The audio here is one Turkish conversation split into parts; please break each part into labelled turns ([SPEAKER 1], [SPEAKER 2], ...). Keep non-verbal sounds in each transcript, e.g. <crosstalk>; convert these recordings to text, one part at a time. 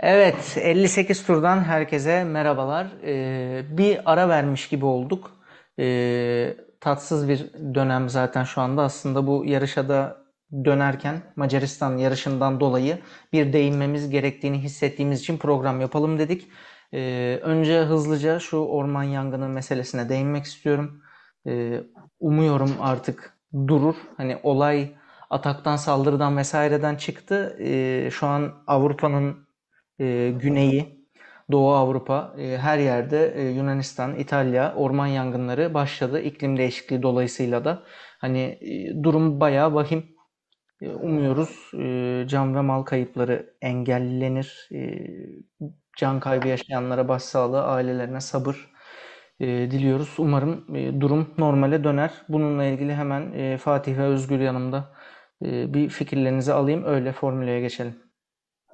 [SPEAKER 1] Evet, 58 turdan herkese merhabalar. Ee, bir ara vermiş gibi olduk. Ee, tatsız bir dönem zaten şu anda. Aslında bu yarışa da dönerken Macaristan yarışından dolayı bir değinmemiz gerektiğini hissettiğimiz için program yapalım dedik. Ee, önce hızlıca şu orman yangını meselesine değinmek istiyorum. Ee, umuyorum artık durur. Hani olay ataktan, saldırıdan vesaireden çıktı. Ee, şu an Avrupa'nın e, güneyi, Doğu Avrupa, e, her yerde e, Yunanistan, İtalya orman yangınları başladı. İklim değişikliği dolayısıyla da hani e, durum bayağı vahim. E, umuyoruz e, can ve mal kayıpları engellenir. E, can kaybı yaşayanlara başsağlığı, ailelerine sabır e, diliyoruz. Umarım e, durum normale döner. Bununla ilgili hemen e, Fatih ve Özgür yanımda bir fikirlerinizi alayım. Öyle formüleye geçelim.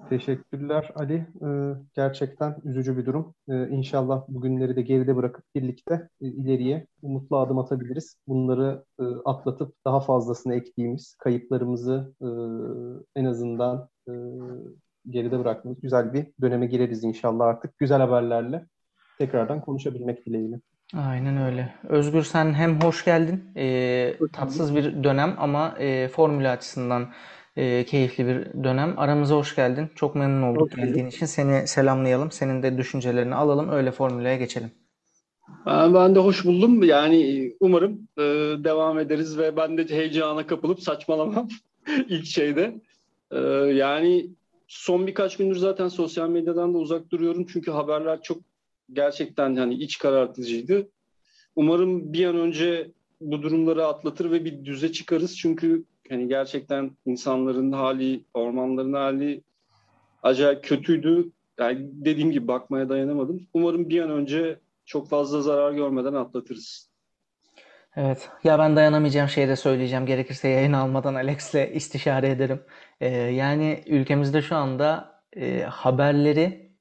[SPEAKER 2] Teşekkürler Ali. Ee, gerçekten üzücü bir durum. Ee, inşallah bugünleri de geride bırakıp birlikte e, ileriye umutlu adım atabiliriz. Bunları e, atlatıp daha fazlasını ektiğimiz kayıplarımızı e, en azından e, geride bıraktığımız güzel bir döneme gireriz inşallah artık. Güzel haberlerle tekrardan konuşabilmek dileğiyle.
[SPEAKER 1] Aynen öyle. Özgür sen hem hoş geldin. E, tatsız bir dönem ama e, formül açısından e, keyifli bir dönem. Aramıza hoş geldin. Çok memnun olduk
[SPEAKER 3] Hoş
[SPEAKER 1] geldiğin için. Seni selamlayalım. Senin de düşüncelerini alalım. Öyle formüle geçelim.
[SPEAKER 3] Ben, ben de hoş buldum. Yani umarım e, devam ederiz ve ben de heyecana kapılıp saçmalamam <laughs> ilk şeyde. E, yani son birkaç gündür zaten sosyal medyadan da uzak duruyorum. Çünkü haberler çok gerçekten hani iç karartıcıydı. Umarım bir an önce bu durumları atlatır ve bir düze çıkarız. Çünkü hani gerçekten insanların hali, ormanların hali acayip kötüydü. Yani dediğim gibi bakmaya dayanamadım. Umarım bir an önce çok fazla zarar görmeden atlatırız.
[SPEAKER 1] Evet. Ya ben dayanamayacağım şeyi de söyleyeceğim. Gerekirse yayın almadan Alex'le istişare ederim. Ee, yani ülkemizde şu anda e, haberleri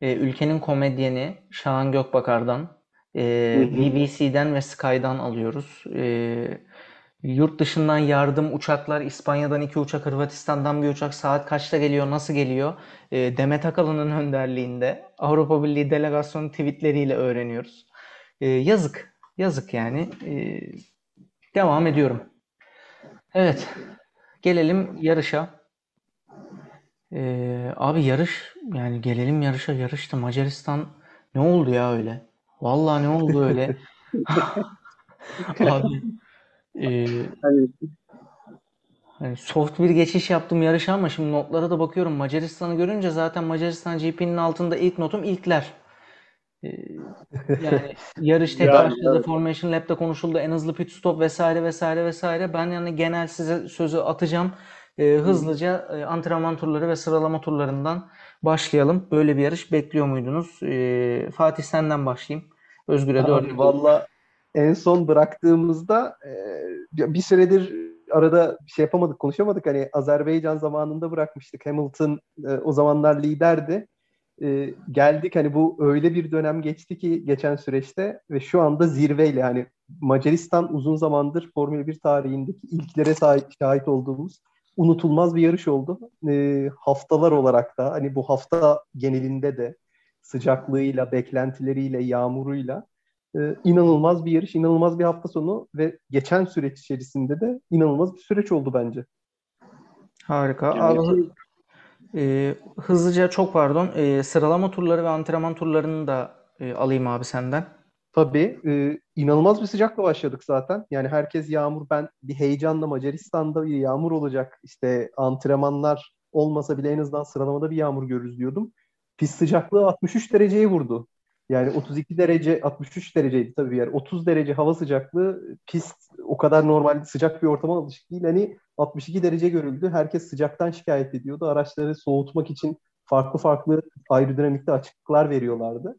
[SPEAKER 1] e, ülkenin komedyeni Şahan Gökbakar'dan, e, BBC'den ve Sky'dan alıyoruz. E, Yurt dışından yardım uçaklar İspanya'dan iki uçak, Hırvatistan'dan bir uçak saat kaçta geliyor, nasıl geliyor? E, Demet Akalın'ın <laughs> önderliğinde Avrupa Birliği delegasyonu tweetleriyle öğreniyoruz. E, yazık, yazık yani. E, devam ediyorum. Evet, gelelim yarışa. Abi yarış, yani gelelim yarışa, yarıştı. Macaristan ne oldu ya öyle? Vallahi ne oldu öyle? <laughs> <laughs> Abi ee, hani, hani soft bir geçiş yaptım yarışa ama şimdi notlara da bakıyorum. Macaristan'ı görünce zaten Macaristan GP'nin altında ilk notum ilkler. Ee, yani <laughs> yarış tek başladı. Evet. Formation Lab'da konuşuldu. En hızlı pit stop vesaire vesaire vesaire. Ben yani genel size sözü atacağım. Ee, hızlıca e, antrenman turları ve sıralama turlarından başlayalım. Böyle bir yarış bekliyor muydunuz? Ee, Fatih senden başlayayım. Özgür'e de
[SPEAKER 2] Valla en son bıraktığımızda e, bir süredir arada bir şey yapamadık, konuşamadık. Hani Azerbaycan zamanında bırakmıştık. Hamilton e, o zamanlar liderdi. E, geldik hani bu öyle bir dönem geçti ki geçen süreçte ve şu anda zirveyle hani Macaristan uzun zamandır Formula 1 tarihindeki ilklere sahip, şahit olduğumuz unutulmaz bir yarış oldu. E, haftalar olarak da hani bu hafta genelinde de sıcaklığıyla, beklentileriyle, yağmuruyla e, inanılmaz bir yarış, inanılmaz bir hafta sonu ve geçen süreç içerisinde de inanılmaz bir süreç oldu bence.
[SPEAKER 1] Harika. Abi, e, hızlıca çok pardon e, sıralama turları ve antrenman turlarını da e, alayım abi senden.
[SPEAKER 2] Tabii. E, inanılmaz bir sıcakla başladık zaten. Yani herkes yağmur. Ben bir heyecanla Macaristan'da bir yağmur olacak. İşte antrenmanlar olmasa bile en azından sıralamada bir yağmur görürüz diyordum. Pist sıcaklığı 63 dereceye vurdu. Yani 32 derece 63 dereceydi tabii yer. 30 derece hava sıcaklığı pist o kadar normal sıcak bir ortama alışık değil. Hani 62 derece görüldü. Herkes sıcaktan şikayet ediyordu. Araçları soğutmak için farklı farklı aerodinamikte açıklıklar veriyorlardı.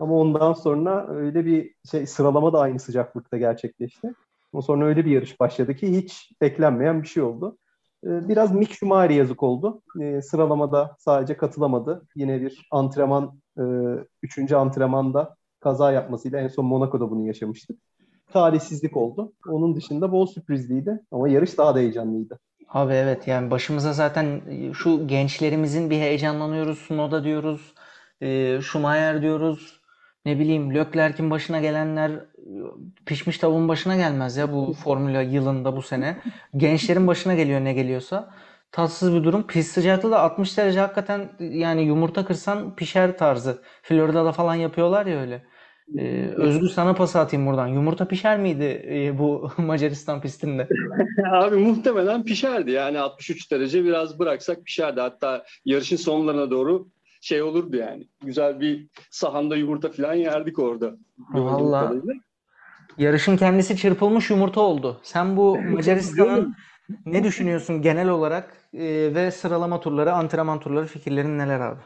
[SPEAKER 2] Ama ondan sonra öyle bir şey sıralama da aynı sıcaklıkta gerçekleşti. Ondan sonra öyle bir yarış başladı ki hiç beklenmeyen bir şey oldu. Ee, biraz Mick Schumacher yazık oldu. Ee, sıralamada sadece katılamadı. Yine bir antrenman, e, üçüncü antrenmanda kaza yapmasıyla en son Monaco'da bunu yaşamıştık. Talihsizlik oldu. Onun dışında bol sürprizliydi ama yarış daha da heyecanlıydı.
[SPEAKER 1] Abi evet yani başımıza zaten şu gençlerimizin bir heyecanlanıyoruz. Sunoda diyoruz. E, Schumacher diyoruz. Ne bileyim Leclerc'in başına gelenler pişmiş tavuğun başına gelmez ya bu Formula yılında bu sene. Gençlerin başına geliyor ne geliyorsa. Tatsız bir durum. Pist sıcaklığı da 60 derece hakikaten yani yumurta kırsan pişer tarzı. Florida'da falan yapıyorlar ya öyle. Ee, Özgür sana pas atayım buradan. Yumurta pişer miydi e, bu <laughs> Macaristan pistinde? <laughs>
[SPEAKER 3] Abi muhtemelen pişerdi. Yani 63 derece biraz bıraksak pişerdi. Hatta yarışın sonlarına doğru şey olurdu yani. Güzel bir sahanda yumurta falan yerdik orada. Kadarıyla.
[SPEAKER 1] yarışın kendisi çırpılmış yumurta oldu. Sen bu Macaristan'ın ne düşünüyorsun genel olarak Ee, ve sıralama turları, antrenman turları fikirlerin neler abi?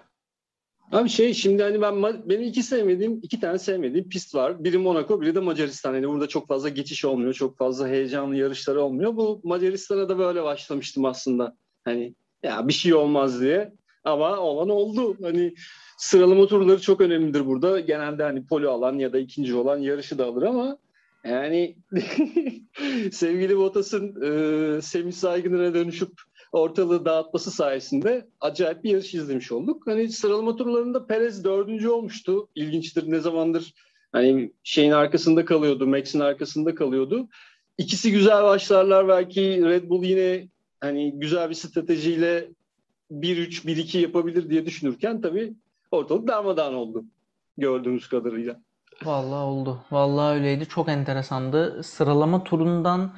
[SPEAKER 3] Abi şey şimdi hani ben benim iki sevmediğim iki tane sevmediğim pist var. Biri Monaco, biri de Macaristan. Yani burada çok fazla geçiş olmuyor, çok fazla heyecanlı yarışları olmuyor. Bu Macaristan'a da böyle başlamıştım aslında. Hani ya bir şey olmaz diye. Ama olan oldu. Hani sıralama turları çok önemlidir burada. Genelde hani poli alan ya da ikinci olan yarışı da alır ama yani <laughs> sevgili Bottas'ın e, Semih Saygıner'e dönüşüp ortalığı dağıtması sayesinde acayip bir yarış izlemiş olduk. Hani sıralama turlarında Perez dördüncü olmuştu. İlginçtir ne zamandır hani şeyin arkasında kalıyordu, Max'in arkasında kalıyordu. İkisi güzel başlarlar belki Red Bull yine hani güzel bir stratejiyle 1-3, 1-2 yapabilir diye düşünürken tabii ortalık darmadağın oldu gördüğümüz kadarıyla.
[SPEAKER 1] Vallahi oldu. Vallahi öyleydi. Çok enteresandı. Sıralama turundan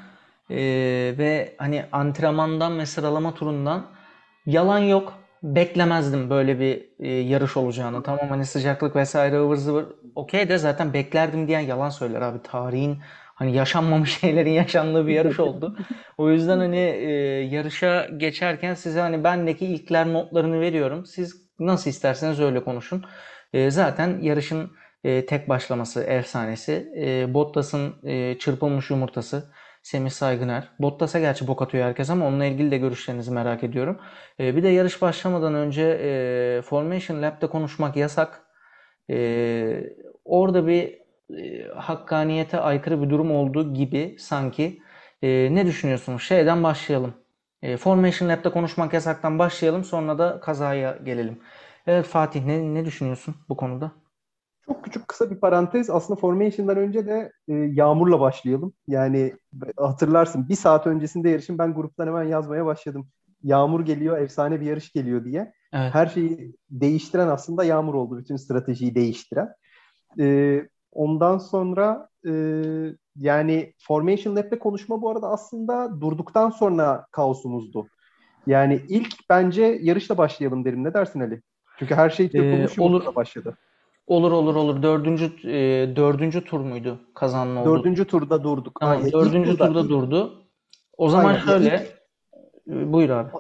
[SPEAKER 1] eee, ve hani antrenmandan ve sıralama turundan yalan yok. Beklemezdim böyle bir e, yarış olacağını. Tamam hani sıcaklık vesaire ıvır zıvır okey de zaten beklerdim diyen yalan söyler abi. Tarihin hani yaşanmamış <laughs> şeylerin yaşandığı bir yarış oldu. O yüzden hani e, yarışa geçerken size hani bendeki ilkler notlarını veriyorum. Siz nasıl isterseniz öyle konuşun. E, zaten yarışın e, tek başlaması efsanesi. E, Bottas'ın e, çırpılmış yumurtası. Semih Saygıner. Bottas'a gerçi bok atıyor herkes ama onunla ilgili de görüşlerinizi merak ediyorum. E, bir de yarış başlamadan önce e, Formation Lab'de konuşmak yasak. E, orada bir e, hakkaniyete aykırı bir durum olduğu gibi sanki. E, ne düşünüyorsunuz? Şeyden başlayalım. E, Formation Lab'de konuşmak yasaktan başlayalım sonra da kazaya gelelim. Evet Fatih ne, ne düşünüyorsun bu konuda?
[SPEAKER 2] Çok küçük kısa bir parantez. Aslında Formation'dan önce de e, Yağmur'la başlayalım. Yani hatırlarsın bir saat öncesinde yarışın ben gruptan hemen yazmaya başladım. Yağmur geliyor, efsane bir yarış geliyor diye.
[SPEAKER 1] Evet.
[SPEAKER 2] Her şeyi değiştiren aslında Yağmur oldu. Bütün stratejiyi değiştiren. E, ondan sonra e, yani Formation Lab'de konuşma bu arada aslında durduktan sonra kaosumuzdu. Yani ilk bence yarışla başlayalım derim. Ne dersin Ali? Çünkü her şey
[SPEAKER 1] Ee, olur.
[SPEAKER 2] yumurtayla başladı.
[SPEAKER 1] Olur olur olur. Dördüncü e, dördüncü tur muydu kazanma oldu?
[SPEAKER 2] Dördüncü turda durduk.
[SPEAKER 1] Tamam,
[SPEAKER 2] Aynen. İlk
[SPEAKER 1] dördüncü
[SPEAKER 2] turda-
[SPEAKER 1] turda
[SPEAKER 2] ilk
[SPEAKER 1] durdu. O zaman
[SPEAKER 2] Aynen.
[SPEAKER 1] şöyle, e, buyur abi.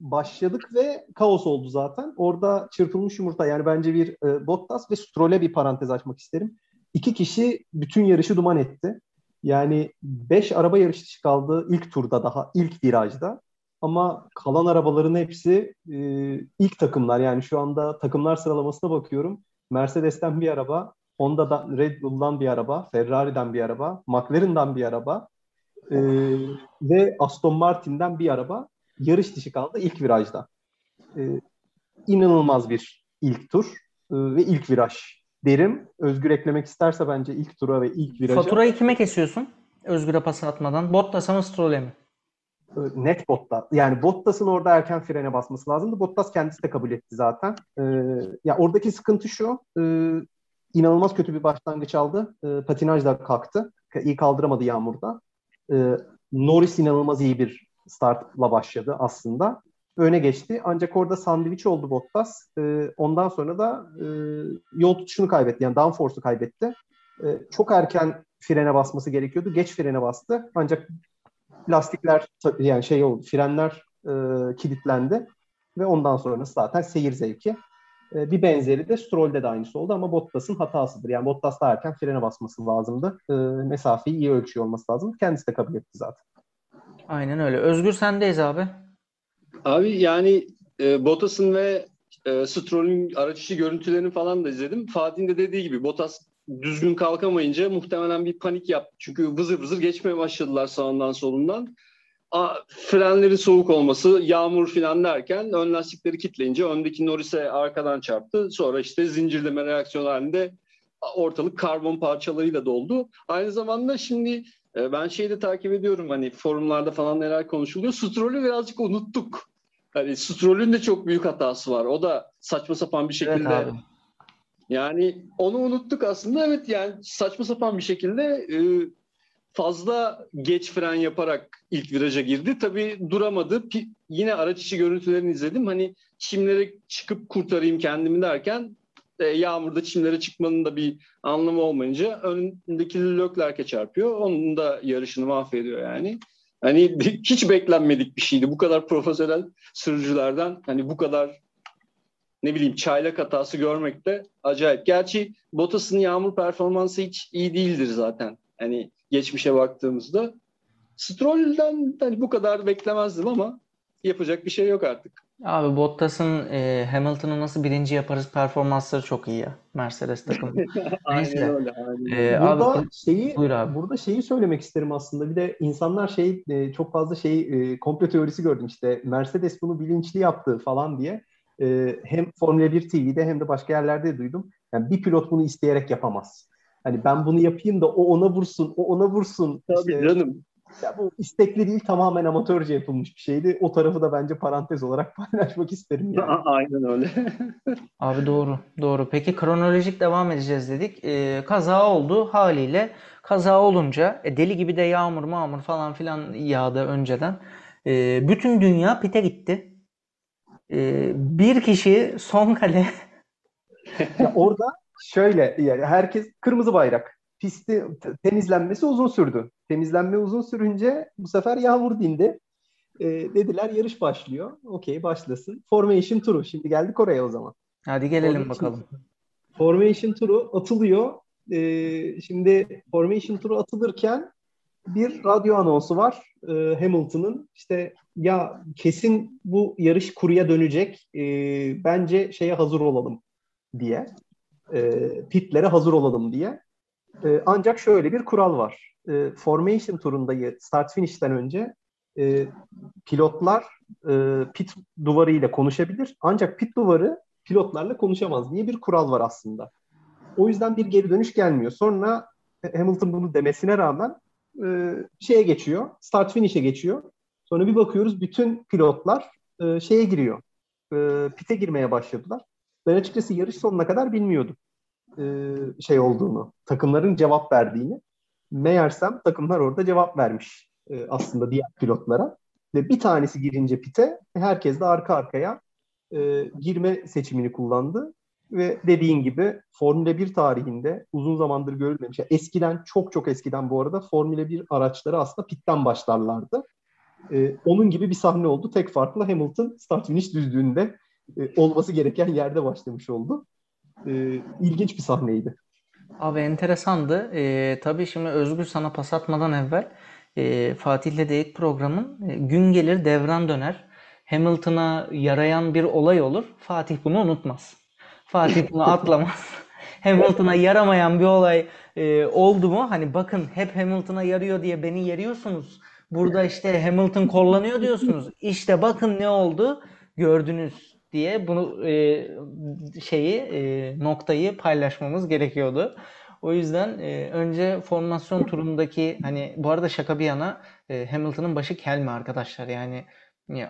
[SPEAKER 2] başladık ve kaos oldu zaten. Orada çırpılmış yumurta yani bence bir e, Bottas ve Stroll'e bir parantez açmak isterim. İki kişi bütün yarışı duman etti. Yani beş araba yarış dışı kaldı ilk turda daha ilk virajda. Ama kalan arabaların hepsi e, ilk takımlar. Yani şu anda takımlar sıralamasına bakıyorum. Mercedes'ten bir araba, Honda'dan, Red Bull'dan bir araba, Ferrari'den bir araba, McLaren'dan bir araba e, ve Aston Martin'den bir araba yarış dışı kaldı ilk virajda. E, inanılmaz bir ilk tur e, ve ilk viraj derim. Özgür eklemek isterse bence ilk tura ve ilk viraja
[SPEAKER 1] Faturayı kime kesiyorsun? Özgür'e pas atmadan. Bottas'a mı Stroll'e mi?
[SPEAKER 2] e, net Bottas. Yani Bottas'ın orada erken frene basması lazımdı. Bottas kendisi de kabul etti zaten. E, ya oradaki sıkıntı şu. e, inanılmaz kötü bir başlangıç aldı. E, patinajla kalktı. İyi kaldıramadı yağmurda. E, Norris inanılmaz iyi bir startla başladı aslında. Öne geçti. Ancak orada sandviç oldu Bottas. E, ondan sonra da e, yol tutuşunu kaybetti. Yani downforce'u kaybetti. E, çok erken frene basması gerekiyordu. Geç frene bastı. Ancak lastikler yani şey oldu. Frenler e, kilitlendi. Ve ondan sonrası zaten seyir zevki. E, bir benzeri de Stroll'de de aynısı oldu ama Bottas'ın hatasıdır. Yani Bottas daha erken frene basması lazımdı. E, mesafeyi iyi ölçüyor olması lazım. Kendisi de kabul etti zaten.
[SPEAKER 1] Aynen öyle. Özgür sendeyiz abi.
[SPEAKER 3] Abi yani e, Bottas'ın ve e, Stroll'ün araç içi görüntülerini falan da izledim. Fatih'in de dediği gibi Bottas düzgün kalkamayınca muhtemelen bir panik yaptı. Çünkü vızır vızır geçmeye başladılar sağından solundan. frenleri soğuk olması, yağmur filan derken ön lastikleri kitleyince öndeki Norris'e arkadan çarptı. Sonra işte zincirleme reaksiyon halinde ortalık karbon parçalarıyla doldu. Aynı zamanda şimdi e, ben şeyi de takip ediyorum hani forumlarda falan neler konuşuluyor. Stroll'ü birazcık unuttuk. Hani Stroll'ün de çok büyük hatası var. O da saçma sapan bir şekilde evet yani onu unuttuk aslında. Evet yani saçma sapan bir şekilde e, fazla geç fren yaparak ilk viraja girdi. Tabii duramadı. Yine araç içi görüntülerini izledim. Hani çimlere çıkıp kurtarayım kendimi derken e, yağmurda çimlere çıkmanın da bir anlamı olmayınca önündeki Leclerc'e çarpıyor. Onun da yarışını mahvediyor yani. Hani <laughs> hiç beklenmedik bir şeydi. Bu kadar profesyonel sürücülerden hani bu kadar ne bileyim çaylak hatası görmek de acayip. Gerçi Bottas'ın yağmur performansı hiç iyi değildir zaten. Hani geçmişe baktığımızda. Stroll'den hani bu kadar beklemezdim ama yapacak bir şey yok artık.
[SPEAKER 1] Abi Bottas'ın e, Hamilton'ı nasıl birinci yaparız performansları çok iyi ya. Mercedes takımı. <laughs>
[SPEAKER 3] aynen öyle. Aynen.
[SPEAKER 2] Ee, burada abi, şeyi buyur abi. burada şeyi söylemek isterim aslında. Bir de insanlar şey e, çok fazla şey e, komplo teorisi gördüm işte. Mercedes bunu bilinçli yaptı falan diye. E, hem Formula 1 TV'de hem de başka yerlerde duydum. Yani bir pilot bunu isteyerek yapamaz. Hani ben bunu yapayım da o ona vursun, o ona vursun.
[SPEAKER 3] Tabii işte, canım.
[SPEAKER 2] Ya bu istekli değil tamamen amatörce yapılmış bir şeydi. O tarafı da bence parantez olarak <laughs> paylaşmak isterim. Yani.
[SPEAKER 3] Aynen öyle. <laughs>
[SPEAKER 1] Abi doğru. Doğru. Peki kronolojik devam edeceğiz dedik. Ee, kaza oldu haliyle. Kaza olunca e, deli gibi de yağmur mağmur falan filan yağdı önceden. E, bütün dünya pite gitti. E, bir kişi son kale <laughs>
[SPEAKER 2] ya orada şöyle yani herkes kırmızı bayrak pisti temizlenmesi uzun sürdü. Temizlenme uzun sürünce bu sefer yağmur dindi. E, dediler yarış başlıyor. Okey başlasın. Formation turu. Şimdi geldik oraya o zaman.
[SPEAKER 1] Hadi gelelim Formation, bakalım.
[SPEAKER 2] Formation turu atılıyor. E, şimdi Formation turu atılırken bir radyo anonsu var e, Hamilton'ın. İşte ya kesin bu yarış kuruya dönecek. E, bence şeye hazır olalım diye. E, pitlere hazır olalım diye. E, ancak şöyle bir kural var. E, formation turundayı start finish'ten önce e, pilotlar e, pit duvarı ile konuşabilir. Ancak pit duvarı pilotlarla konuşamaz diye bir kural var aslında. O yüzden bir geri dönüş gelmiyor. Sonra Hamilton bunu demesine rağmen şeye geçiyor. Start finish'e geçiyor. Sonra bir bakıyoruz bütün pilotlar şeye giriyor. Pite girmeye başladılar. Ben açıkçası yarış sonuna kadar bilmiyordum e, şey olduğunu, takımların cevap verdiğini. Meğersem takımlar orada cevap vermiş e, aslında diğer pilotlara. Ve bir tanesi girince pite herkes de arka arkaya e, girme seçimini kullandı. Ve dediğin gibi Formula 1 tarihinde uzun zamandır görülmemiş. Yani eskiden çok çok eskiden bu arada Formula 1 araçları aslında pitten başlarlardı. Ee, onun gibi bir sahne oldu. Tek farklı Hamilton start finish düzlüğünde e, olması gereken yerde başlamış oldu e, ilginç bir sahneydi.
[SPEAKER 1] Abi enteresandı. E, tabii şimdi Özgür sana pas atmadan evvel e, Fatih'le de ilk programın e, gün gelir devran döner. Hamilton'a yarayan bir olay olur. Fatih bunu unutmaz. Fatih bunu atlamaz. <laughs> Hamilton'a yaramayan bir olay e, oldu mu? Hani bakın hep Hamilton'a yarıyor diye beni yeriyorsunuz. Burada işte Hamilton kullanıyor diyorsunuz. İşte bakın ne oldu gördünüz diye bunu e, şeyi e, noktayı paylaşmamız gerekiyordu. O yüzden e, önce formasyon turundaki hani bu arada şaka bir yana e, Hamilton'ın başı kel mi arkadaşlar? Yani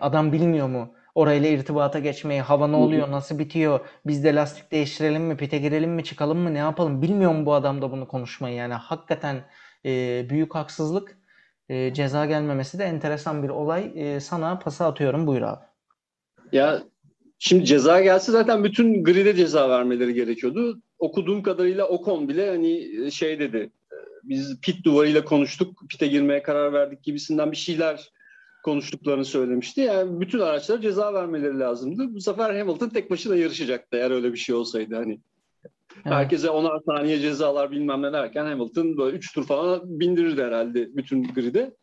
[SPEAKER 1] adam bilmiyor mu? Orayla irtibata geçmeyi hava ne oluyor nasıl bitiyor? Biz de lastik değiştirelim mi pite girelim mi çıkalım mı ne yapalım? Bilmiyor mu bu adam da bunu konuşmayı? Yani hakikaten e, büyük haksızlık. E, ceza gelmemesi de enteresan bir olay. E, sana pası atıyorum. Buyur abi.
[SPEAKER 3] Ya Şimdi ceza gelse zaten bütün grid'e ceza vermeleri gerekiyordu. Okuduğum kadarıyla Ocon bile hani şey dedi. Biz pit duvarıyla konuştuk, pite girmeye karar verdik gibisinden bir şeyler konuştuklarını söylemişti. Yani bütün araçlara ceza vermeleri lazımdı. Bu sefer Hamilton tek başına yarışacaktı eğer öyle bir şey olsaydı hani. Evet. Herkese onar saniye cezalar bilmem ne derken Hamilton böyle 3 tur falan bindirirdi herhalde bütün grid'e.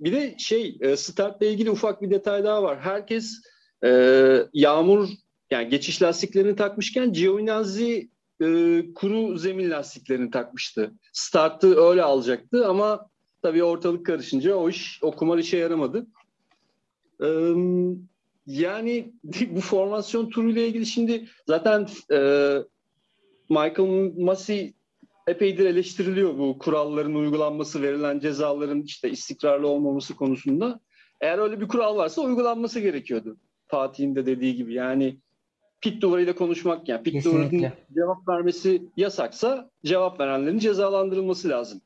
[SPEAKER 3] Bir de şey e, startla ilgili ufak bir detay daha var. Herkes ee, yağmur yani geçiş lastiklerini takmışken Giovinazzi e, kuru zemin lastiklerini takmıştı. Startı öyle alacaktı ama tabii ortalık karışınca o iş o kumar işe yaramadı. Ee, yani <laughs> bu formasyon turuyla ilgili şimdi zaten e, Michael Massey epeydir eleştiriliyor bu kuralların uygulanması, verilen cezaların işte istikrarlı olmaması konusunda. Eğer öyle bir kural varsa uygulanması gerekiyordu. Fatih'in de dediği gibi. Yani pit duvarıyla konuşmak yani pit duvarının cevap vermesi yasaksa cevap verenlerin cezalandırılması lazım.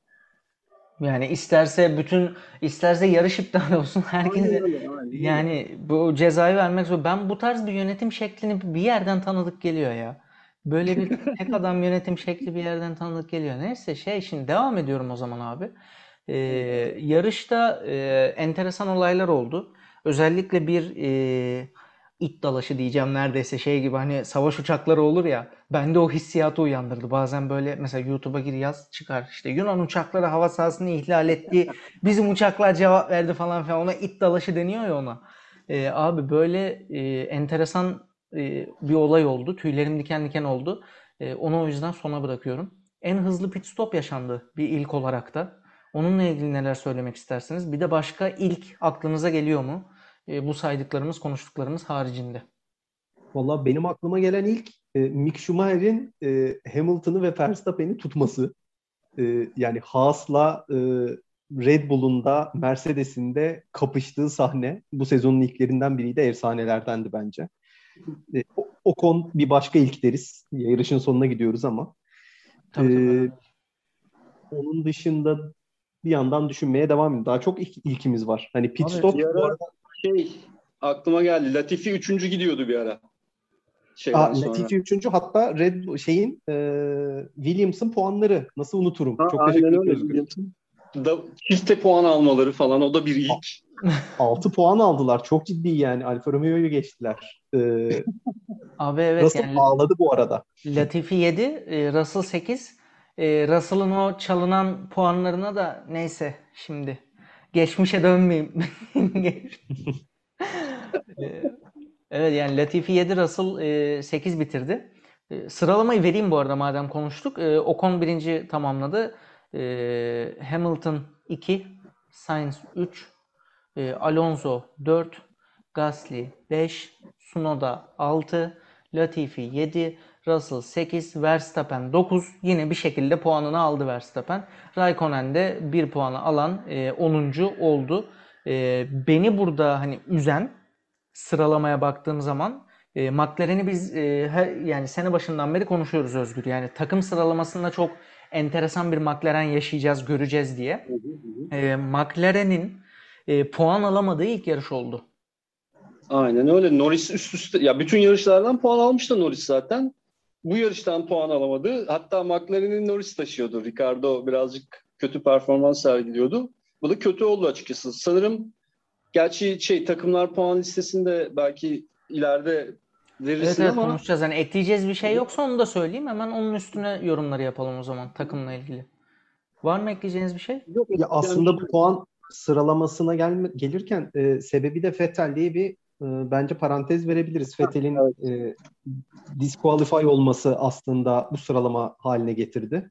[SPEAKER 1] Yani isterse bütün isterse yarış iptal <laughs> olsun herkese yani bu cezayı vermek zor. Ben bu tarz bir yönetim şeklini bir yerden tanıdık geliyor ya. Böyle bir <laughs> tek adam yönetim şekli bir yerden tanıdık geliyor. Neyse şey şimdi devam ediyorum o zaman abi. Ee, yarışta e, enteresan olaylar oldu. Özellikle bir e, it dalaşı diyeceğim neredeyse şey gibi hani savaş uçakları olur ya bende o hissiyatı uyandırdı. Bazen böyle mesela YouTube'a gir yaz çıkar işte Yunan uçakları hava sahasını ihlal etti <laughs> bizim uçaklar cevap verdi falan filan ona it dalaşı deniyor ya ona. Ee, abi böyle e, enteresan e, bir olay oldu tüylerim diken diken oldu. E, onu o yüzden sona bırakıyorum. En hızlı pit stop yaşandı bir ilk olarak da. Onunla ilgili neler söylemek istersiniz? Bir de başka ilk aklınıza geliyor mu? E, bu saydıklarımız, konuştuklarımız haricinde.
[SPEAKER 2] Valla benim aklıma gelen ilk e, Mick Schumacher'in e, Hamilton'ı ve Verstappen'i tutması. E, yani Haas'la e, Red Bull'un da Mercedes'in de kapıştığı sahne bu sezonun ilklerinden biriydi. Efsanelerdendi bence. E, o, o kon bir başka ilk deriz. Yarışın sonuna gidiyoruz ama.
[SPEAKER 1] Tabii, tabii.
[SPEAKER 2] E, onun dışında bir yandan düşünmeye devam ediyorum. Daha çok ilk, ilkimiz var. Hani pit
[SPEAKER 3] Abi,
[SPEAKER 2] stop
[SPEAKER 3] bu arada şey aklıma geldi. Latifi üçüncü gidiyordu bir ara.
[SPEAKER 2] Aa, Latifi üçüncü hatta Red şeyin e, Williams'ın puanları nasıl unuturum.
[SPEAKER 3] Ha, Çok teşekkür ederim. Da, çifte puan almaları falan o da bir ilk. <laughs>
[SPEAKER 2] 6 puan aldılar. Çok ciddi yani. Alfa Romeo'yu geçtiler. Ee, <laughs>
[SPEAKER 1] Abi evet
[SPEAKER 2] Russell
[SPEAKER 1] yani
[SPEAKER 2] ağladı bu arada.
[SPEAKER 1] Latifi 7, e, Russell 8. E, Russell'ın o çalınan puanlarına da neyse şimdi geçmişe dönmeyeyim. <laughs> E, evet yani Latifi 7, Russell e, 8 bitirdi. E, sıralamayı vereyim bu arada madem konuştuk. E, Ocon birinci tamamladı. Hamilton 2, Sainz 3, e, Alonso 4, Gasly 5, Tsunoda 6, Latifi 7, Russell 8, Verstappen 9. Yine bir şekilde puanını aldı Verstappen. Raikkonen de 1 puanı alan e, 10. oldu. E, beni burada hani üzen sıralamaya baktığım zaman e, McLaren'i biz e, her, yani sene başından beri konuşuyoruz Özgür. Yani takım sıralamasında çok enteresan bir McLaren yaşayacağız, göreceğiz diye. E, McLaren'in e, puan alamadığı ilk yarış oldu.
[SPEAKER 3] Aynen öyle. Norris üst üste ya bütün yarışlardan puan almış da Norris zaten. Bu yarıştan puan alamadı. Hatta McLaren'in Norris taşıyordu. Ricardo birazcık kötü performans sergiliyordu. Bu da kötü oldu açıkçası. Sanırım gerçi şey takımlar puan listesinde belki ileride verirsin
[SPEAKER 1] Evet evet
[SPEAKER 3] ama
[SPEAKER 1] konuşacağız. Yani ekleyeceğiz bir şey yoksa onu da söyleyeyim. Hemen onun üstüne yorumları yapalım o zaman takımla ilgili. Var mı ekleyeceğiniz bir şey?
[SPEAKER 3] yok
[SPEAKER 2] Ya aslında bu puan sıralamasına gelme, gelirken e, sebebi de Vettel diye bir bence parantez verebiliriz. Vettel'in e, disqualify olması aslında bu sıralama haline getirdi.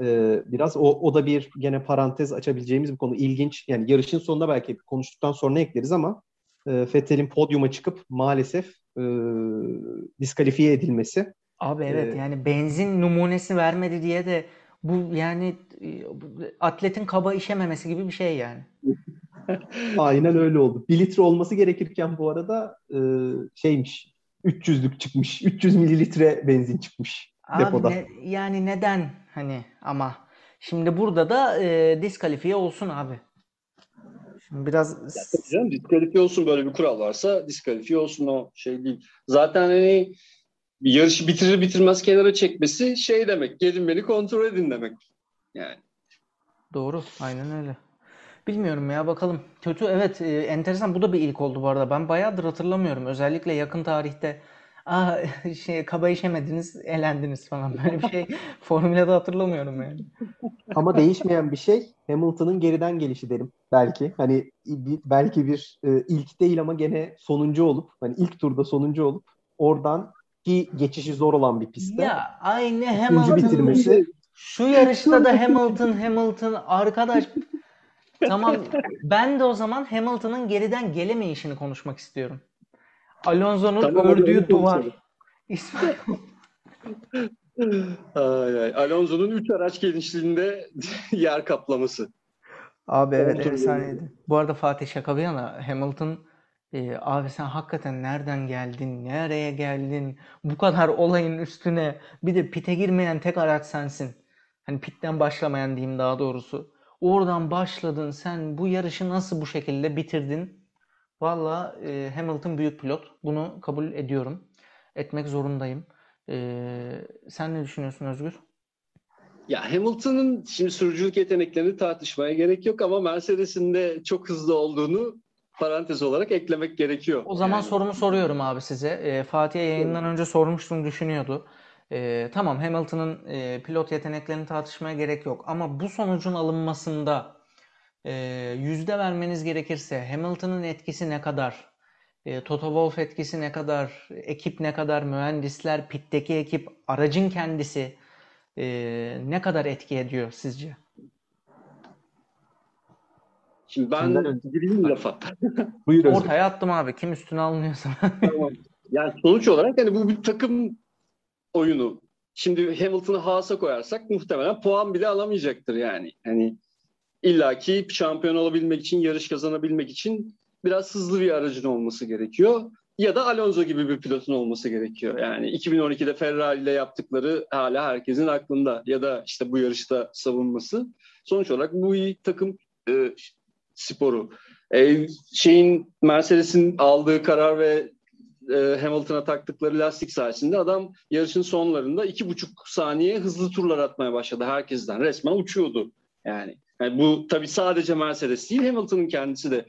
[SPEAKER 2] E, biraz o, o da bir gene parantez açabileceğimiz bir konu. İlginç. Yani yarışın sonunda belki konuştuktan sonra ekleriz ama e, Vettel'in podyuma çıkıp maalesef e, diskalifiye edilmesi.
[SPEAKER 1] Abi evet
[SPEAKER 2] Ee,
[SPEAKER 1] yani benzin numunesi vermedi diye de bu yani e, atletin kaba işememesi gibi bir şey yani. <laughs> <laughs>
[SPEAKER 2] Aynen öyle oldu. 1 litre olması gerekirken bu arada e, şeymiş 300'lük çıkmış. 300 mililitre benzin çıkmış
[SPEAKER 1] Abi
[SPEAKER 2] depoda.
[SPEAKER 1] ne- yani neden hani ama şimdi burada da e, diskalifiye olsun abi. Şimdi biraz
[SPEAKER 3] Canım, diskalifiye olsun böyle bir kural varsa diskalifiye olsun o şey değil. Zaten hani yarışı bitirir bitirmez kenara çekmesi şey demek. Gelin beni kontrol edin demek. Yani
[SPEAKER 1] Doğru, aynen öyle. Bilmiyorum ya bakalım. Kötü evet e, enteresan bu da bir ilk oldu bu arada. Ben bayağıdır hatırlamıyorum. Özellikle yakın tarihte Aa, <laughs> şey kaba işemediniz, elendiniz falan böyle bir şey <laughs> Formula'da hatırlamıyorum yani. <laughs>
[SPEAKER 2] Ama değişmeyen bir şey Hamilton'ın geriden gelişi derim belki. Hani belki bir e, ilk değil ama gene sonuncu olup hani ilk turda sonuncu olup oradan ki geçişi zor olan bir pistte
[SPEAKER 1] Ya aynı Hamilton
[SPEAKER 2] bitirmesi
[SPEAKER 1] şu yarışta da Hamilton Hamilton arkadaş Tamam ben de o zaman Hamilton'ın geriden gelemeyişini konuşmak istiyorum. Alonso'nun
[SPEAKER 3] Tamam,
[SPEAKER 1] ördüğü duvar. İsmail
[SPEAKER 3] Ay, ay. Alonso'nun 3 araç genişliğinde <laughs> yer kaplaması.
[SPEAKER 1] Abi evet efsaneydi. Bu arada Fatih şaka bir yana Hamilton e, abi sen hakikaten nereden geldin? Nereye geldin? Bu kadar olayın üstüne bir de pite girmeyen tek araç sensin. Hani pitten başlamayan diyeyim daha doğrusu. Oradan başladın sen bu yarışı nasıl bu şekilde bitirdin? Valla e, Hamilton büyük pilot. Bunu kabul ediyorum. Etmek zorundayım. E, sen ne düşünüyorsun Özgür?
[SPEAKER 3] Ya Hamilton'ın şimdi sürücülük yeteneklerini tartışmaya gerek yok ama Mercedes'in de çok hızlı olduğunu parantez olarak eklemek gerekiyor.
[SPEAKER 1] O zaman
[SPEAKER 3] Yani
[SPEAKER 1] sorumu soruyorum abi size. Ee, Fatih'e yayından önce sormuştum düşünüyordu. Ee, tamam Hamilton'ın e, pilot yeteneklerini tartışmaya gerek yok. Ama bu sonucun alınmasında e, yüzde vermeniz gerekirse Hamilton'ın etkisi ne kadar? E, Toto Wolff etkisi ne kadar? Ekip ne kadar? Mühendisler, pitteki ekip, aracın kendisi e, ne kadar etki ediyor sizce?
[SPEAKER 3] Şimdi ben gireyim lafa.
[SPEAKER 2] Buyur.
[SPEAKER 1] Ortaya attım abi. Kim üstüne alınıyorsa.
[SPEAKER 3] Tamam. Yani sonuç olarak hani bu bir takım oyunu. Şimdi Hamilton'ı Haas'a koyarsak muhtemelen puan bile alamayacaktır yani. Hani illaki şampiyon olabilmek için, yarış kazanabilmek için biraz hızlı bir aracın olması gerekiyor. Ya da Alonso gibi bir pilotun olması gerekiyor. Yani 2012'de Ferrari ile yaptıkları hala herkesin aklında. Ya da işte bu yarışta savunması. Sonuç olarak bu bir takım e, sporu. E, şeyin Mercedes'in aldığı karar ve e, Hamilton'a taktıkları lastik sayesinde adam yarışın sonlarında iki buçuk saniye hızlı turlar atmaya başladı herkesten. Resmen uçuyordu yani. yani bu tabii sadece Mercedes değil Hamilton'ın kendisi de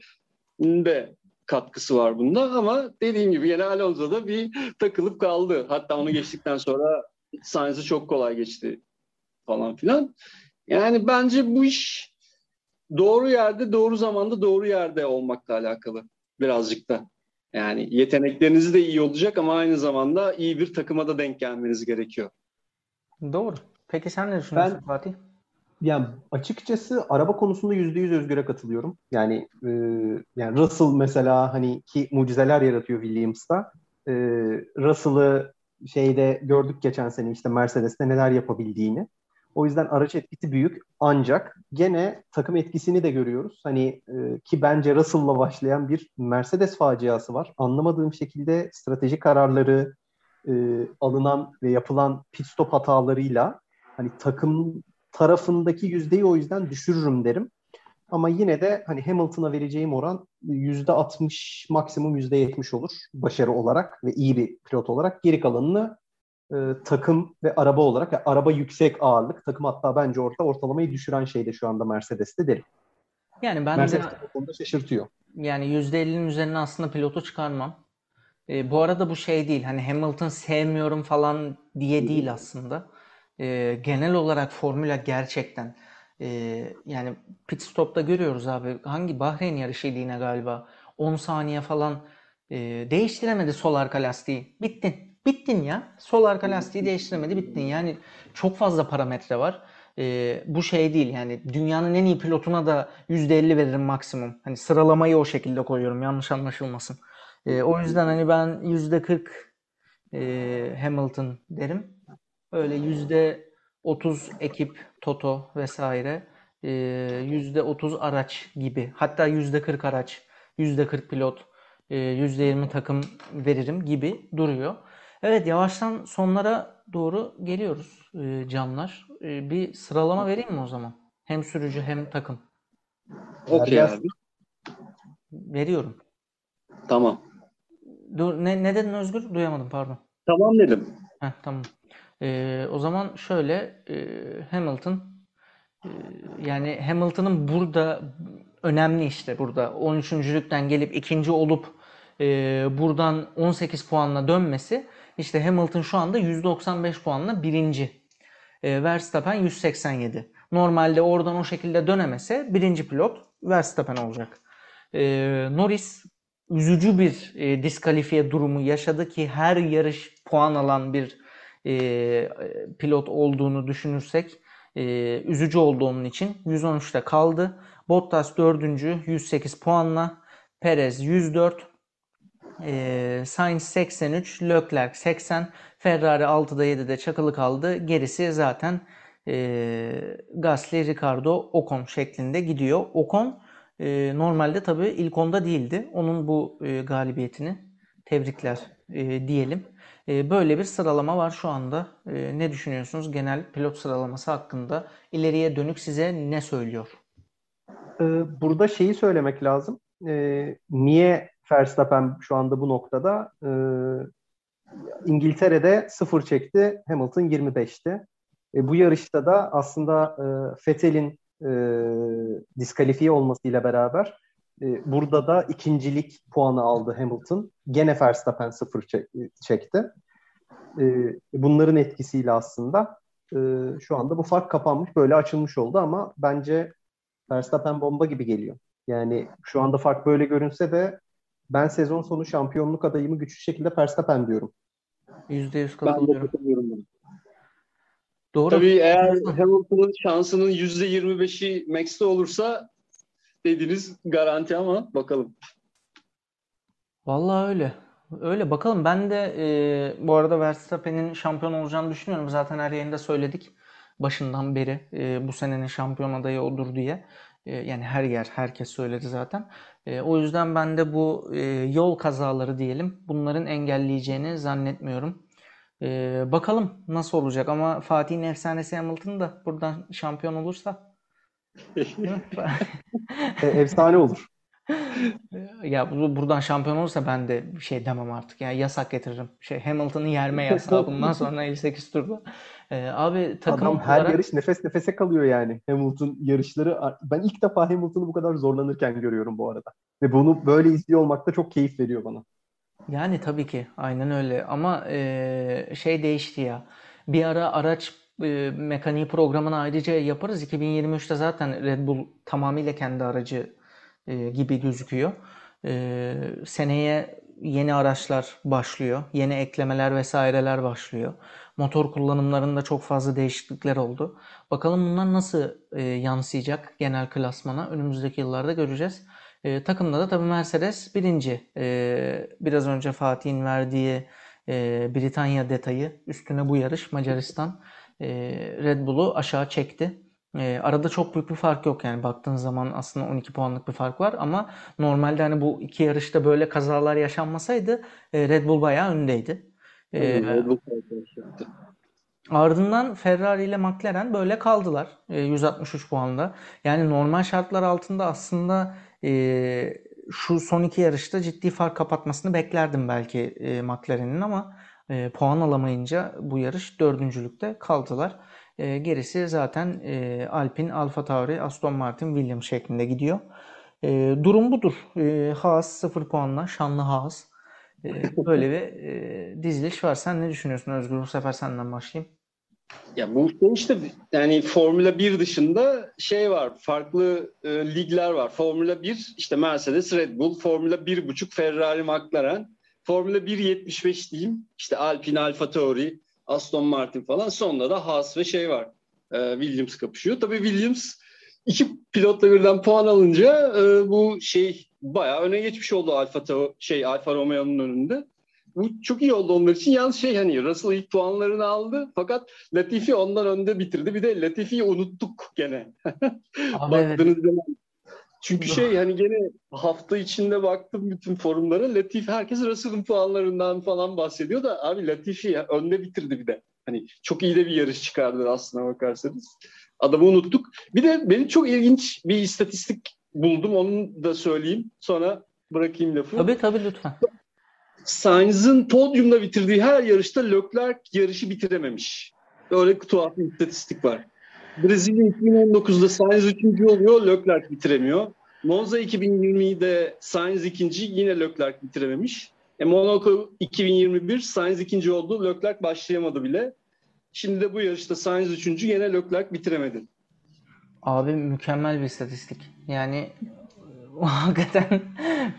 [SPEAKER 3] de katkısı var bunda ama dediğim gibi yine Alonso'da bir takılıp kaldı. Hatta onu geçtikten sonra Sainz'ı çok kolay geçti falan filan. Yani bence bu iş doğru yerde, doğru zamanda, doğru yerde olmakla alakalı birazcık da. Yani yetenekleriniz de iyi olacak ama aynı zamanda iyi bir takıma da denk gelmeniz gerekiyor.
[SPEAKER 1] Doğru. Peki sen ne düşünüyorsun
[SPEAKER 2] Ben-
[SPEAKER 1] Fatih?
[SPEAKER 2] Yani açıkçası araba konusunda yüzde yüz Özgür'e katılıyorum. Yani e, yani Russell mesela hani ki mucizeler yaratıyor Williams'ta. E, Russell'ı şeyde gördük geçen sene işte Mercedes'te neler yapabildiğini. O yüzden araç etkisi büyük. Ancak gene takım etkisini de görüyoruz. Hani e, ki bence Russell'la başlayan bir Mercedes faciası var. Anlamadığım şekilde strateji kararları, e, alınan ve yapılan pit stop hatalarıyla hani takım tarafındaki yüzdeyi o yüzden düşürürüm derim. Ama yine de hani Hamilton'a vereceğim oran yüzde 60 maksimum yüzde 70 olur başarı olarak ve iyi bir pilot olarak. Geri kalanını e, takım ve araba olarak yani araba yüksek ağırlık takım hatta bence orta ortalamayı düşüren şey de şu anda Mercedes'te derim.
[SPEAKER 1] Yani ben de
[SPEAKER 2] Mercedes bu konuda şaşırtıyor.
[SPEAKER 1] Yani %50'nin üzerine aslında pilotu çıkarmam. E, bu arada bu şey değil. Hani Hamilton sevmiyorum falan diye değil aslında. E, genel olarak formüla gerçekten e, yani pit stop'ta görüyoruz abi. Hangi Bahreyn yarışıydı yine galiba. 10 saniye falan e, değiştiremedi sol arka lastiği. Bittin. Bittin ya. Sol arka lastiği değiştiremedi. Bittin. Yani çok fazla parametre var. E, bu şey değil yani dünyanın en iyi pilotuna da %50 veririm maksimum. Hani sıralamayı o şekilde koyuyorum yanlış anlaşılmasın. E, o yüzden hani ben %40 e, Hamilton derim. Öyle %30 ekip Toto vesaire e, %30 araç gibi hatta %40 araç %40 pilot e, %20 takım veririm gibi duruyor. Evet yavaştan sonlara doğru geliyoruz e, canlar. E, bir sıralama vereyim mi o zaman? Hem sürücü hem takım.
[SPEAKER 3] Okey abi.
[SPEAKER 1] Veriyorum.
[SPEAKER 3] Tamam.
[SPEAKER 1] Dur, ne, ne dedin Özgür? Duyamadım pardon.
[SPEAKER 3] Tamam dedim.
[SPEAKER 1] Heh, tamam. E, o zaman şöyle e, Hamilton e, yani Hamilton'ın burada önemli işte burada 13.lükten gelip ikinci olup e, buradan 18 puanla dönmesi işte Hamilton şu anda 195 puanla birinci. E, Verstappen 187. Normalde oradan o şekilde dönemese birinci pilot Verstappen olacak. E, Norris üzücü bir e, diskalifiye durumu yaşadı ki her yarış puan alan bir e, pilot olduğunu düşünürsek e, üzücü oldu onun için. 113'te kaldı. Bottas 4. 108 puanla. Perez 104. E, Sainz 83. Leclerc 80. Ferrari 6'da 7'de çakılı kaldı. Gerisi zaten e, Gasly, Ricardo, Ocon şeklinde gidiyor. Ocon e, normalde tabii ilk onda değildi. Onun bu e, galibiyetini tebrikler e, diyelim. E, böyle bir sıralama var şu anda. E, ne düşünüyorsunuz genel pilot sıralaması hakkında? İleriye dönük size ne söylüyor?
[SPEAKER 2] Ee, burada şeyi söylemek lazım. Ee, niye Verstappen şu anda bu noktada? Ee, İngiltere'de sıfır çekti, Hamilton 25'ti. E, bu yarışta da aslında e, Vettel'in e, diskalifiye olmasıyla beraber e, burada da ikincilik puanı aldı Hamilton. Gene Verstappen sıfır çek, çekti. E, bunların etkisiyle aslında e, şu anda bu fark kapanmış, böyle açılmış oldu ama bence Verstappen bomba gibi geliyor. Yani şu anda fark böyle görünse de ben sezon sonu şampiyonluk adayımı güçlü şekilde Verstappen diyorum.
[SPEAKER 1] %100
[SPEAKER 3] Ben de
[SPEAKER 1] katılıyorum.
[SPEAKER 3] buna.
[SPEAKER 1] Doğru.
[SPEAKER 3] Tabii eğer Hamilton'ın şansının %25'i Max'te olursa dediğiniz garanti ama bakalım.
[SPEAKER 1] Vallahi öyle. Öyle bakalım. Ben de e, bu arada Verstappen'in şampiyon olacağını düşünüyorum. Zaten her yayında söyledik başından beri e, bu senenin şampiyon adayı odur diye. E, yani her yer herkes söyledi zaten. E, o yüzden ben de bu e, yol kazaları diyelim bunların engelleyeceğini zannetmiyorum. E, bakalım nasıl olacak ama Fatih'in efsanesi Hamilton da buradan şampiyon olursa?
[SPEAKER 2] E, efsane olur. <laughs>
[SPEAKER 1] Ya bu buradan şampiyon olursa ben de bir şey demem artık. Yani yasak getiririm. Şey Hamilton'ı yerme yasağı bundan sonra <laughs> 58 turda. Ee, abi takım
[SPEAKER 2] Adam her
[SPEAKER 1] olarak
[SPEAKER 2] yarış nefes nefese kalıyor yani. Hamilton yarışları ben ilk defa Hamilton'ı bu kadar zorlanırken görüyorum bu arada. Ve bunu böyle izliyor olmak da çok keyif veriyor bana.
[SPEAKER 1] yani tabii ki aynen öyle ama e, şey değişti ya. Bir ara araç e, mekaniği programını ayrıca yaparız. 2023'te zaten Red Bull tamamıyla kendi aracı e, gibi gözüküyor. E, seneye yeni araçlar başlıyor. Yeni eklemeler vesaireler başlıyor. Motor kullanımlarında çok fazla değişiklikler oldu. Bakalım bunlar nasıl e, yansıyacak genel klasmana önümüzdeki yıllarda göreceğiz. E, takımda da tabii Mercedes birinci. E, biraz önce Fatih'in verdiği e, Britanya detayı üstüne bu yarış Macaristan e, Red Bull'u aşağı çekti. E, arada çok büyük bir fark yok yani baktığın zaman aslında 12 puanlık bir fark var ama normalde hani bu iki yarışta böyle kazalar yaşanmasaydı e, Red Bull bayağı öndeydi. E,
[SPEAKER 3] yaptı.
[SPEAKER 1] Ardından Ferrari ile McLaren böyle kaldılar e, 163 puanda. Yani normal şartlar altında aslında e, şu son iki yarışta ciddi fark kapatmasını beklerdim belki e, McLaren'in ama e, puan alamayınca bu yarış dördüncülükte kaldılar. E, gerisi zaten e, Alpine, AlphaTauri, Aston Martin, Williams şeklinde gidiyor. E, durum budur. E, Haas 0 puanla, şanlı Haas. E, böyle bir e, diziliş var. Sen ne düşünüyorsun Özgür? Bu sefer senden başlayayım.
[SPEAKER 3] Ya bu işte yani Formula 1 dışında şey var, farklı e, ligler var. Formula 1 işte Mercedes, Red Bull, Formula 1.5 Ferrari, McLaren, Formula 1.75 diyeyim. İşte Alpine, AlphaTauri, Aston Martin falan. Sonunda da Haas ve şey var. e, Williams kapışıyor. Tabii Williams iki pilotla birden puan alınca e, bu şey bayağı öne geçmiş oldu Alfa Tau- şey Alfa Romeo'nun önünde. Bu çok iyi oldu onlar için. Yalnız şey hani Russell ilk puanlarını aldı fakat Latifi ondan önde bitirdi. Bir de Latifi'yi unuttuk gene.
[SPEAKER 1] Abi <laughs> evet.
[SPEAKER 3] Baktığınız zaman. Çünkü şey hani gene hafta içinde baktım bütün forumlara Latifi herkes Russell'ın puanlarından falan bahsediyor da abi Latifi ya, önde bitirdi bir de. Hani çok iyi de bir yarış çıkardı aslına bakarsanız. Adamı unuttuk. Bir de benim çok ilginç bir istatistik buldum. Onu da söyleyeyim. Sonra bırakayım lafı.
[SPEAKER 1] Tabii tabii lütfen.
[SPEAKER 3] Sainz'ın podyumda bitirdiği her yarışta Leclerc yarışı bitirememiş. Böyle tuhaf bir istatistik var. Brezilya 2019'da Sainz 3. oluyor, Leclerc bitiremiyor. Monza 2020'de Sainz ikinci, yine Leclerc bitirememiş. E Monaco 2021 Sainz ikinci oldu, Leclerc başlayamadı bile. Şimdi de bu yarışta Sainz üçüncü, yine Leclerc bitiremedi.
[SPEAKER 1] Abi mükemmel bir istatistik. Yani <laughs> hakikaten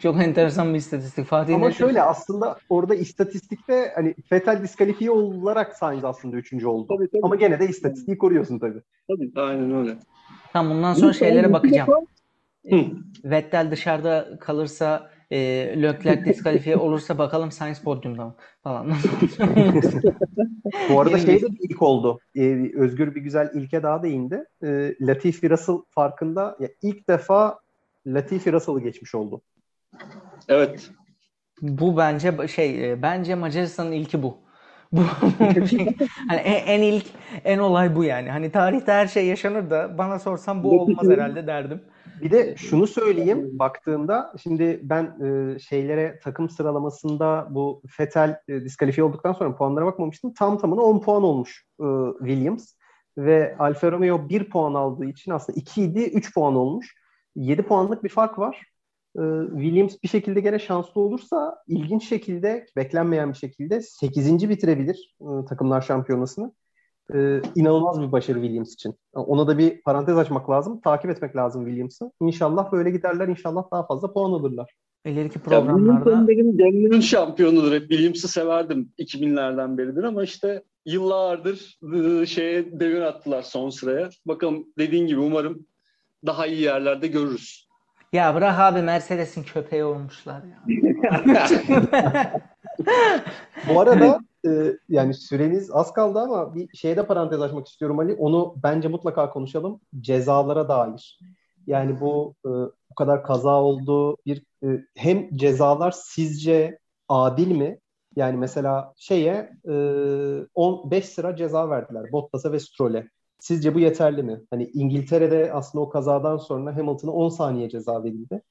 [SPEAKER 1] çok enteresan bir istatistik. Fatih
[SPEAKER 2] Ama şöyle aslında orada istatistikte hani Vettel diskalifiye olarak Sainz aslında üçüncü oldu.
[SPEAKER 3] Tabii, tabii.
[SPEAKER 2] Ama gene de istatistiği koruyorsun tabii.
[SPEAKER 3] Tabii, aynen öyle.
[SPEAKER 1] Tamam bundan sonra şeylere bakacağım.
[SPEAKER 3] Hı.
[SPEAKER 1] Vettel dışarıda kalırsa e, Leclerc diskalifiye olursa bakalım Sainz podyumda mı falan. <laughs>
[SPEAKER 2] Bu arada şey de bir ilk oldu. Ee, Özgür bir güzel ilke daha değindi. Ee, Latifi Russell farkında ya ilk defa Latifi Russell'ı geçmiş oldu.
[SPEAKER 3] Evet.
[SPEAKER 1] Bu bence şey bence Macaristan'ın ilki bu. Bu <laughs> hani en, en ilk en olay bu yani. Hani tarihte her şey yaşanır da bana sorsan bu olmaz herhalde derdim.
[SPEAKER 2] Bir de şunu söyleyeyim baktığında şimdi ben e, şeylere takım sıralamasında bu Vettel e, diskalifiye olduktan sonra puanlara bakmamıştım. Tam tamına 10 puan olmuş e, Williams ve Alfa Romeo 1 puan aldığı için aslında 2 idi 3 puan olmuş. 7 puanlık bir fark var. E, Williams bir şekilde gene şanslı olursa ilginç şekilde beklenmeyen bir şekilde 8. bitirebilir e, takımlar şampiyonasını. Ee, inanılmaz bir başarı Williams için. Ona da bir parantez açmak lazım. Takip etmek lazım Williams'ı. İnşallah böyle giderler. İnşallah daha fazla puan alırlar.
[SPEAKER 1] İleriki
[SPEAKER 3] Ya
[SPEAKER 1] programlarda
[SPEAKER 3] Williamson benim gönlümün şampiyonudur. Hep Williams'ı severdim 2000'lerden beridir ama işte yıllardır ıı, şeye devir attılar son sıraya. Bakalım dediğin gibi umarım daha iyi yerlerde görürüz.
[SPEAKER 1] Ya bırak abi Mercedes'in köpeği olmuşlar ya. <laughs>
[SPEAKER 2] Bu arada e, yani süremiz az kaldı ama bir şeye de parantez açmak istiyorum Ali. Onu bence mutlaka konuşalım. Cezalara dair. Yani bu e, bu kadar kaza oldu. Bir e, hem cezalar sizce adil mi? Yani mesela şeye e, 15 sıra ceza verdiler Bottas'a ve Stroll'e. Sizce bu yeterli mi? Hani İngiltere'de aslında o kazadan sonra Hamilton'a 10 saniye ceza verildi.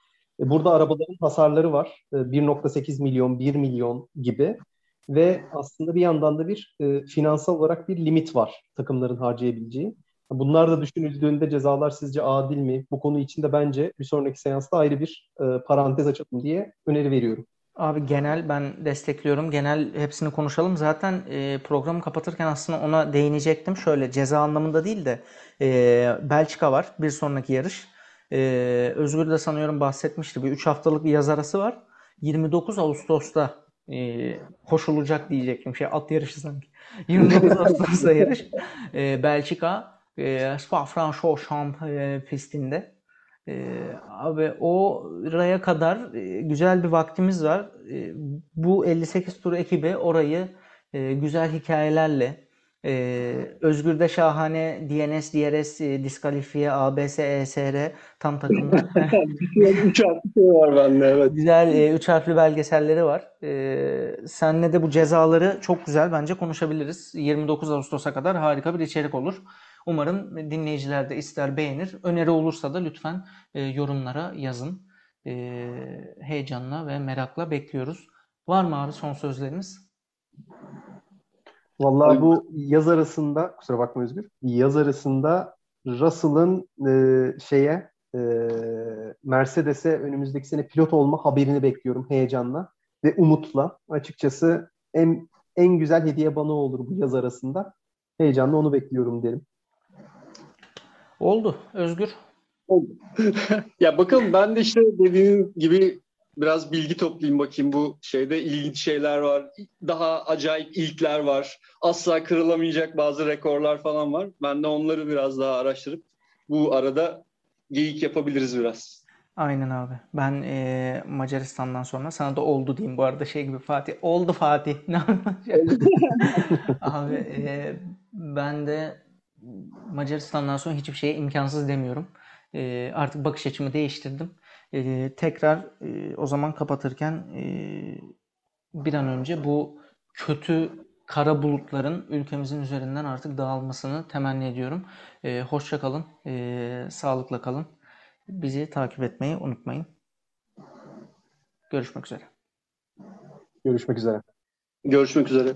[SPEAKER 2] E, Burada arabaların hasarları var. E, 1.8 milyon, 1 milyon gibi. Ve aslında bir yandan da bir e, finansal olarak bir limit var takımların harcayabileceği. Bunlar da düşünüldüğünde cezalar sizce adil mi? Bu konu için de bence bir sonraki seansta ayrı bir e, parantez açalım diye öneri veriyorum.
[SPEAKER 1] Abi genel ben destekliyorum. Genel hepsini konuşalım. Zaten e, programı kapatırken aslında ona değinecektim. Şöyle ceza anlamında değil de e, Belçika var. Bir sonraki yarış. E, Özgür de sanıyorum bahsetmişti. Bir 3 haftalık bir yaz arası var. 29 Ağustos'ta e, koşulacak diyecektim. Şey at yarışı sanki. <laughs> 29 Ağustos'ta yarış. E, Belçika e, Spa-Francorchamps e, pistinde. Ee, abi oraya kadar e, güzel bir vaktimiz var. E, bu 58 tur ekibi orayı e, güzel hikayelerle e, Özgür'de şahane DNS, DRS, diskalifiye, ABS, ESR tam takımda. <laughs> <laughs>
[SPEAKER 3] Üç harfli şey var bende evet.
[SPEAKER 1] Güzel üç harfli belgeselleri var. Senle de bu cezaları çok güzel bence konuşabiliriz. 29 Ağustos'a kadar harika bir içerik olur. Umarım dinleyiciler de ister beğenir. Öneri olursa da lütfen e, yorumlara yazın. E, heyecanla ve merakla bekliyoruz. Var mı abi son sözleriniz?
[SPEAKER 2] Vallahi bu yaz arasında, kusura bakma Özgür, yaz arasında Russell'ın e, şeye e, Mercedes'e önümüzdeki sene pilot olma haberini bekliyorum heyecanla ve umutla. Açıkçası en en güzel hediye bana olur bu yaz arasında. Heyecanla onu bekliyorum derim.
[SPEAKER 1] Oldu. Özgür. <laughs>
[SPEAKER 3] ya bakalım ben de işte dediğin gibi biraz bilgi toplayayım bakayım bu şeyde ilginç şeyler var. Daha acayip ilkler var. Asla kırılamayacak bazı rekorlar falan var. Ben de onları biraz daha araştırıp bu arada geyik yapabiliriz biraz.
[SPEAKER 1] Aynen abi. Ben e, Macaristan'dan sonra sana da oldu diyeyim bu arada şey gibi Fatih. Oldu Fatih. <laughs> Ne? <laughs> Abi e, ben de Macaristan'dan sonra hiçbir şeye imkansız demiyorum. E, artık bakış açımı değiştirdim. E, tekrar e, o zaman kapatırken e, bir an önce bu kötü kara bulutların ülkemizin üzerinden artık dağılmasını temenni ediyorum. E, hoşça kalın, e, sağlıkla kalın. Bizi takip etmeyi unutmayın. Görüşmek üzere.
[SPEAKER 2] Görüşmek üzere.
[SPEAKER 3] Görüşmek üzere.